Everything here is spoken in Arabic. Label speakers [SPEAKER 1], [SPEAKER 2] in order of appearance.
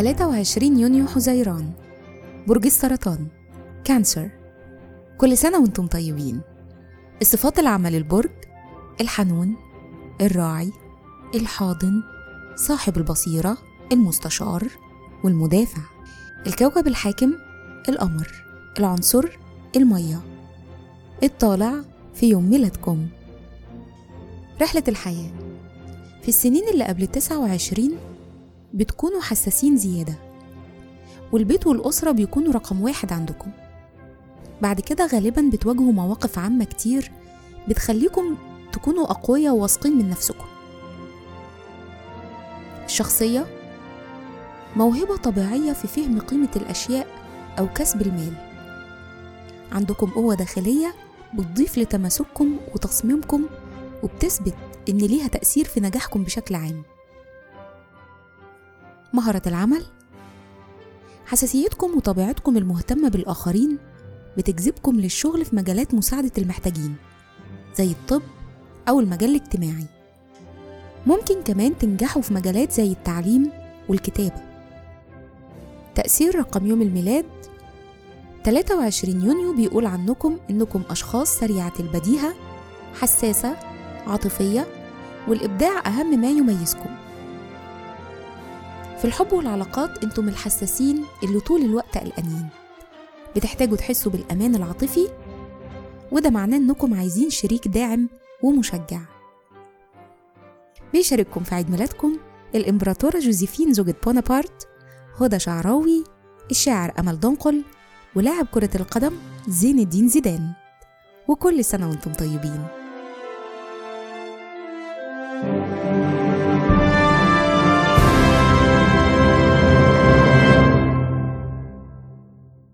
[SPEAKER 1] 23 يونيو حزيران. برج السرطان. كانسر. كل سنة وأنتم طيبين. الصفات العامة للبرج الحنون الراعي الحاضن صاحب البصيرة المستشار والمدافع. الكوكب الحاكم القمر. العنصر المية. الطالع في يوم ميلادكم. رحلة الحياة في السنين اللي قبل التسعة وعشرين بتكونوا حساسين زيادة. والبيت والأسرة بيكونوا رقم واحد عندكم. بعد كده غالبا بتواجهوا مواقف عامة كتير بتخليكم تكونوا أقوياء وواثقين من نفسكم. الشخصية موهبة طبيعية في فهم قيمة الأشياء أو كسب المال. عندكم قوة داخلية بتضيف لتماسككم وتصميمكم وبتثبت إن ليها تأثير في نجاحكم بشكل عام. مهارة العمل. حساسيتكم وطبيعتكم المهتمة بالآخرين بتجذبكم للشغل في مجالات مساعدة المحتاجين زي الطب أو المجال الاجتماعي. ممكن كمان تنجحوا في مجالات زي التعليم والكتابة. تأثير رقم يوم الميلاد 23 يونيو بيقول عنكم إنكم أشخاص سريعة البديهة حساسة عاطفية والإبداع أهم ما يميزكم. في الحب والعلاقات أنتم الحساسين اللي طول الوقت قلقانين. بتحتاجوا تحسوا بالأمان العاطفي وده معناه إنكم عايزين شريك داعم ومشجع. بيشارككم في عيد ميلادكم الإمبراطورة جوزيفين زوجة بونابرت هدى شعراوي الشاعر أمل دنقل ولاعب كرة القدم زين الدين زيدان. وكل سنة وأنتم طيبين. thank you